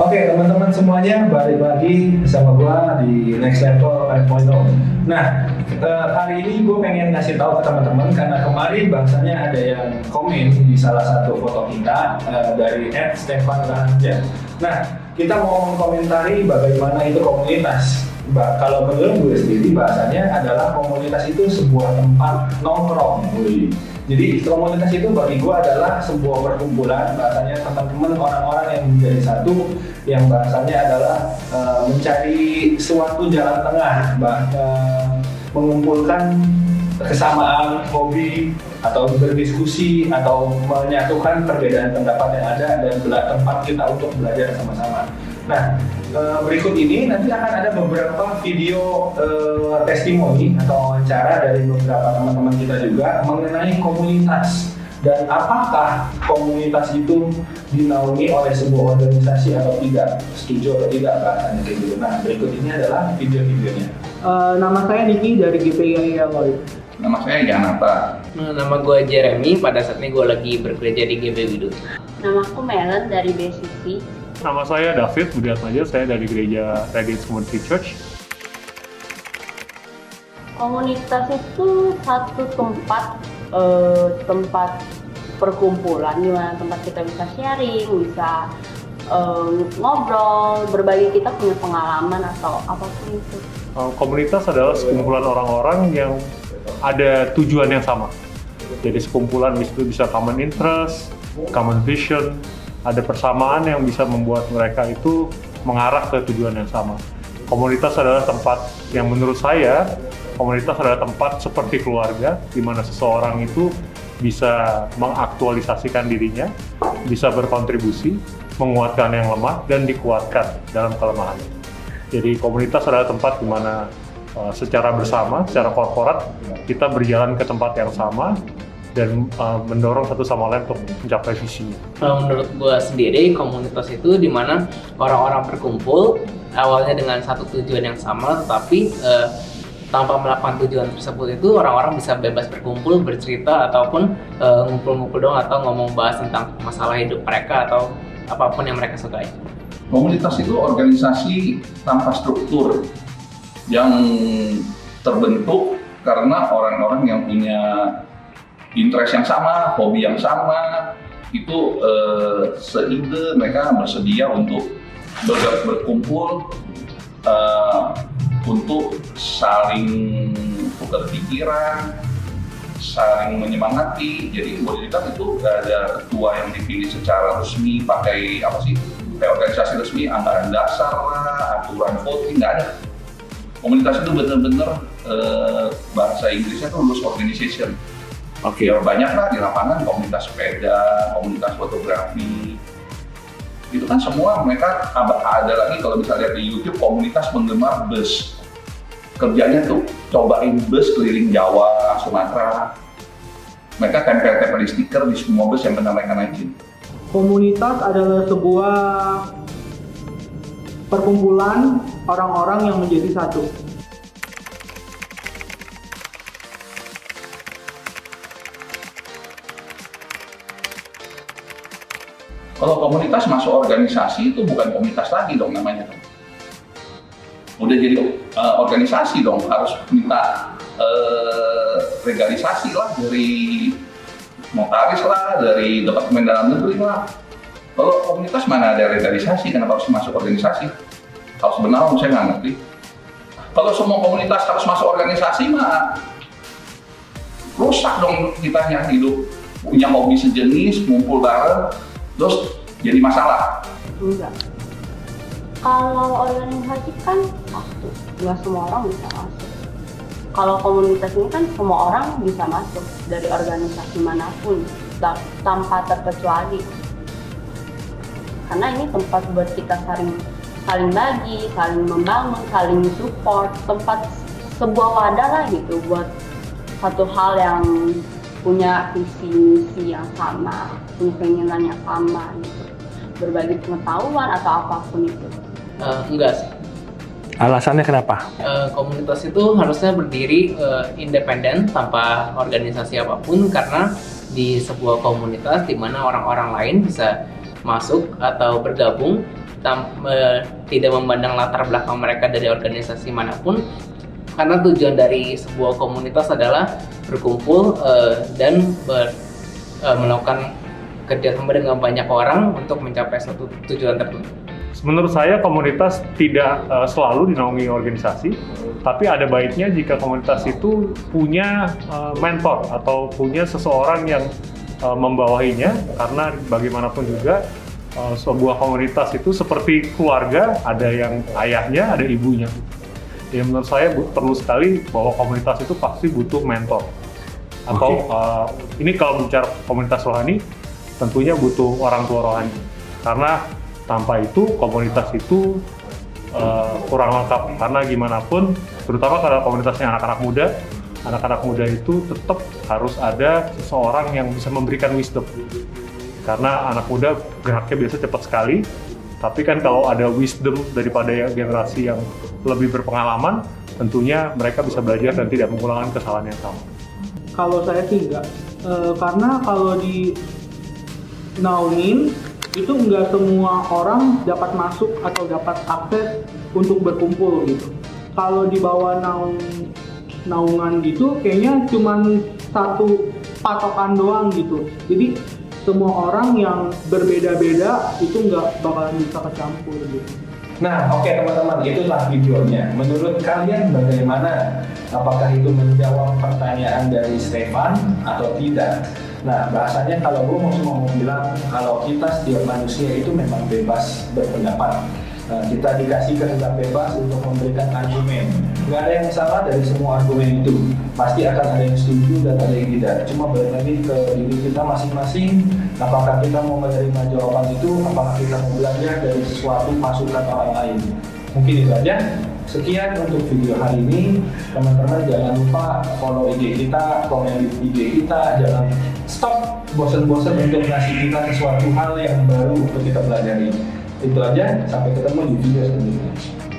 Oke teman-teman semuanya balik lagi sama gua di Next Level 5.0 Nah eh, hari ini gue pengen ngasih tahu ke teman-teman karena kemarin bahasanya ada yang komen di salah satu foto kita eh, dari Ed Stefan Raharja Nah kita mau mengomentari bagaimana itu komunitas. Bah, kalau menurut gue sendiri bahasanya adalah komunitas itu sebuah tempat nongkrong. Jadi komunitas itu bagi gue adalah sebuah perkumpulan. Bahasanya teman-teman orang-orang yang menjadi satu yang bahasanya adalah uh, mencari suatu jalan tengah bah, uh, mengumpulkan kesamaan hobi atau berdiskusi atau menyatukan perbedaan pendapat yang ada dan tempat kita untuk belajar sama-sama. Nah, berikut ini nanti akan ada beberapa video uh, testimoni atau wawancara dari beberapa teman-teman kita juga mengenai komunitas dan apakah komunitas itu dinaungi oleh sebuah organisasi atau tidak. Setuju atau tidak bahasanya kayak gitu. Nah berikut ini adalah video-videonya. Uh, nama saya Niki dari GPI Lloyd nama saya Janata nama gue Jeremy. Pada saat ini gue lagi bekerja di GB Widut nama aku Melen dari BCC Nama saya David Budi Atmaja, saya dari gereja Radiance Community Church. Komunitas itu satu tempat eh, tempat perkumpulan di mana tempat kita bisa sharing, bisa eh, ngobrol, berbagi. Kita punya pengalaman atau apa pun itu. Eh, komunitas adalah sekumpulan orang-orang yang ada tujuan yang sama. Jadi sekumpulan itu bisa common interest, common vision, ada persamaan yang bisa membuat mereka itu mengarah ke tujuan yang sama. Komunitas adalah tempat yang menurut saya komunitas adalah tempat seperti keluarga di mana seseorang itu bisa mengaktualisasikan dirinya, bisa berkontribusi, menguatkan yang lemah dan dikuatkan dalam kelemahan. Jadi komunitas adalah tempat di mana uh, secara bersama, secara korporat kita berjalan ke tempat yang sama dan uh, mendorong satu sama lain untuk mencapai visinya. Kalau menurut gue sendiri komunitas itu di mana orang-orang berkumpul awalnya dengan satu tujuan yang sama, tapi uh, tanpa melakukan tujuan tersebut itu orang-orang bisa bebas berkumpul, bercerita ataupun uh, ngumpul-ngumpul dong atau ngomong bahas tentang masalah hidup mereka atau apa pun yang mereka sukai. Komunitas itu organisasi tanpa struktur yang terbentuk karena orang-orang yang punya interest yang sama, hobi yang sama, itu uh, seide mereka bersedia untuk ber berkumpul uh, untuk saling tukar pikiran, saling menyemangati. Jadi dibilang itu gak ada ketua yang dipilih secara resmi pakai apa sih kayak organisasi resmi anggaran dasar aturan voting nggak ada. Komunitas itu benar-benar uh, bahasa Inggrisnya tuh loose organization Oke. Okay. Ya banyak lah di lapangan komunitas sepeda, komunitas fotografi. Itu kan semua mereka ada lagi kalau bisa lihat di YouTube komunitas penggemar bus. Kerjanya tuh cobain bus keliling Jawa, Sumatera. Mereka tempel-tempel di stiker di semua bus yang pernah mereka naikin. Komunitas adalah sebuah perkumpulan orang-orang yang menjadi satu Kalau komunitas masuk organisasi itu bukan komunitas lagi dong namanya. Udah jadi uh, organisasi dong, harus minta uh, legalisasi lah dari notaris lah, dari Departemen Dalam Negeri lah. Kalau komunitas mana ada legalisasi, kenapa harus masuk organisasi? Kalau sebenarnya saya nggak ngerti. Kalau semua komunitas harus masuk organisasi mah rusak dong kita yang hidup punya hobi sejenis, ngumpul bareng, terus jadi masalah? Enggak. Kalau organisasi kan satu, nggak semua orang bisa masuk. Kalau komunitas ini kan semua orang bisa masuk dari organisasi mana pun tanpa terkecuali. Karena ini tempat buat kita saling saling bagi, saling membangun, saling support, tempat sebuah wadah lah gitu buat satu hal yang punya visi misi yang sama, punya keinginan yang sama gitu. Berbagi pengetahuan atau apa pun itu. Uh, enggak sih. Alasannya kenapa? Uh, komunitas itu harusnya berdiri uh, independen tanpa organisasi apa pun karena di sebuah komunitas di mana orang-orang lain bisa masuk atau bergabung tam- eh, tidak memandang latar belakang mereka dari organisasi mana pun karena tujuan dari sebuah komunitas adalah berkumpul eh, dan ber- eh, melakukan kerjasama dengan banyak orang untuk mencapai suatu tujuan tertentu. Menurut saya komunitas tidak eh, selalu dinaungi organisasi, tapi ada baiknya jika komunitas itu punya eh, mentor atau punya seseorang yang eh, membawahinya, karena bagaimanapun juga eh, sebuah komunitas itu seperti keluarga, ada yang ayahnya, ada ibunya. Ya menurut saya perlu sekali bahwa komunitas itu pasti butuh mentor. Atau eh, ini kalau bicara komunitas rohani, tentunya butuh orang tua rohani. Karena tanpa itu komunitas itu eh, kurang lengkap. Karena gimana pun, terutama kalau komunitasnya anak-anak muda, anak-anak muda itu tetap harus ada seseorang yang bisa memberikan wisdom. Karena anak muda geraknya biasa cepat sekali, tapi kan kalau ada wisdom daripada generasi yang lebih berpengalaman, tentunya mereka bisa belajar dan tidak mengulangkan kesalahan yang sama. Kalau saya sih enggak, Eh, karena kalau di naungin itu enggak semua orang dapat masuk atau dapat akses untuk berkumpul gitu. Kalau di bawah naung naungan gitu, kayaknya cuman satu patokan doang gitu. Jadi semua orang yang berbeda-beda itu nggak bakalan bisa kecampur gitu. Nah, oke teman-teman, itulah videonya. Menurut kalian bagaimana? Apakah itu menjawab pertanyaan dari Stefan atau tidak? Nah, bahasanya kalau gue mau cuma mau bilang kalau kita setiap manusia itu memang bebas berpendapat. Nah, kita dikasih kehendak bebas untuk memberikan argumen. Nggak ada yang salah dari semua argumen itu. Pasti akan ada yang setuju dan ada yang tidak. Cuma balik lagi ke diri kita masing-masing. Apakah kita mau menerima jawaban itu? Apakah kita mau belajar dari sesuatu masukan orang lain? Mungkin itu aja. Sekian untuk video hari ini. Teman-teman jangan lupa follow IG kita, komen di IG kita. Jangan stop bosan-bosan untuk ngasih kita sesuatu hal yang baru untuk kita pelajari. Itu aja, sampai ketemu di video selanjutnya.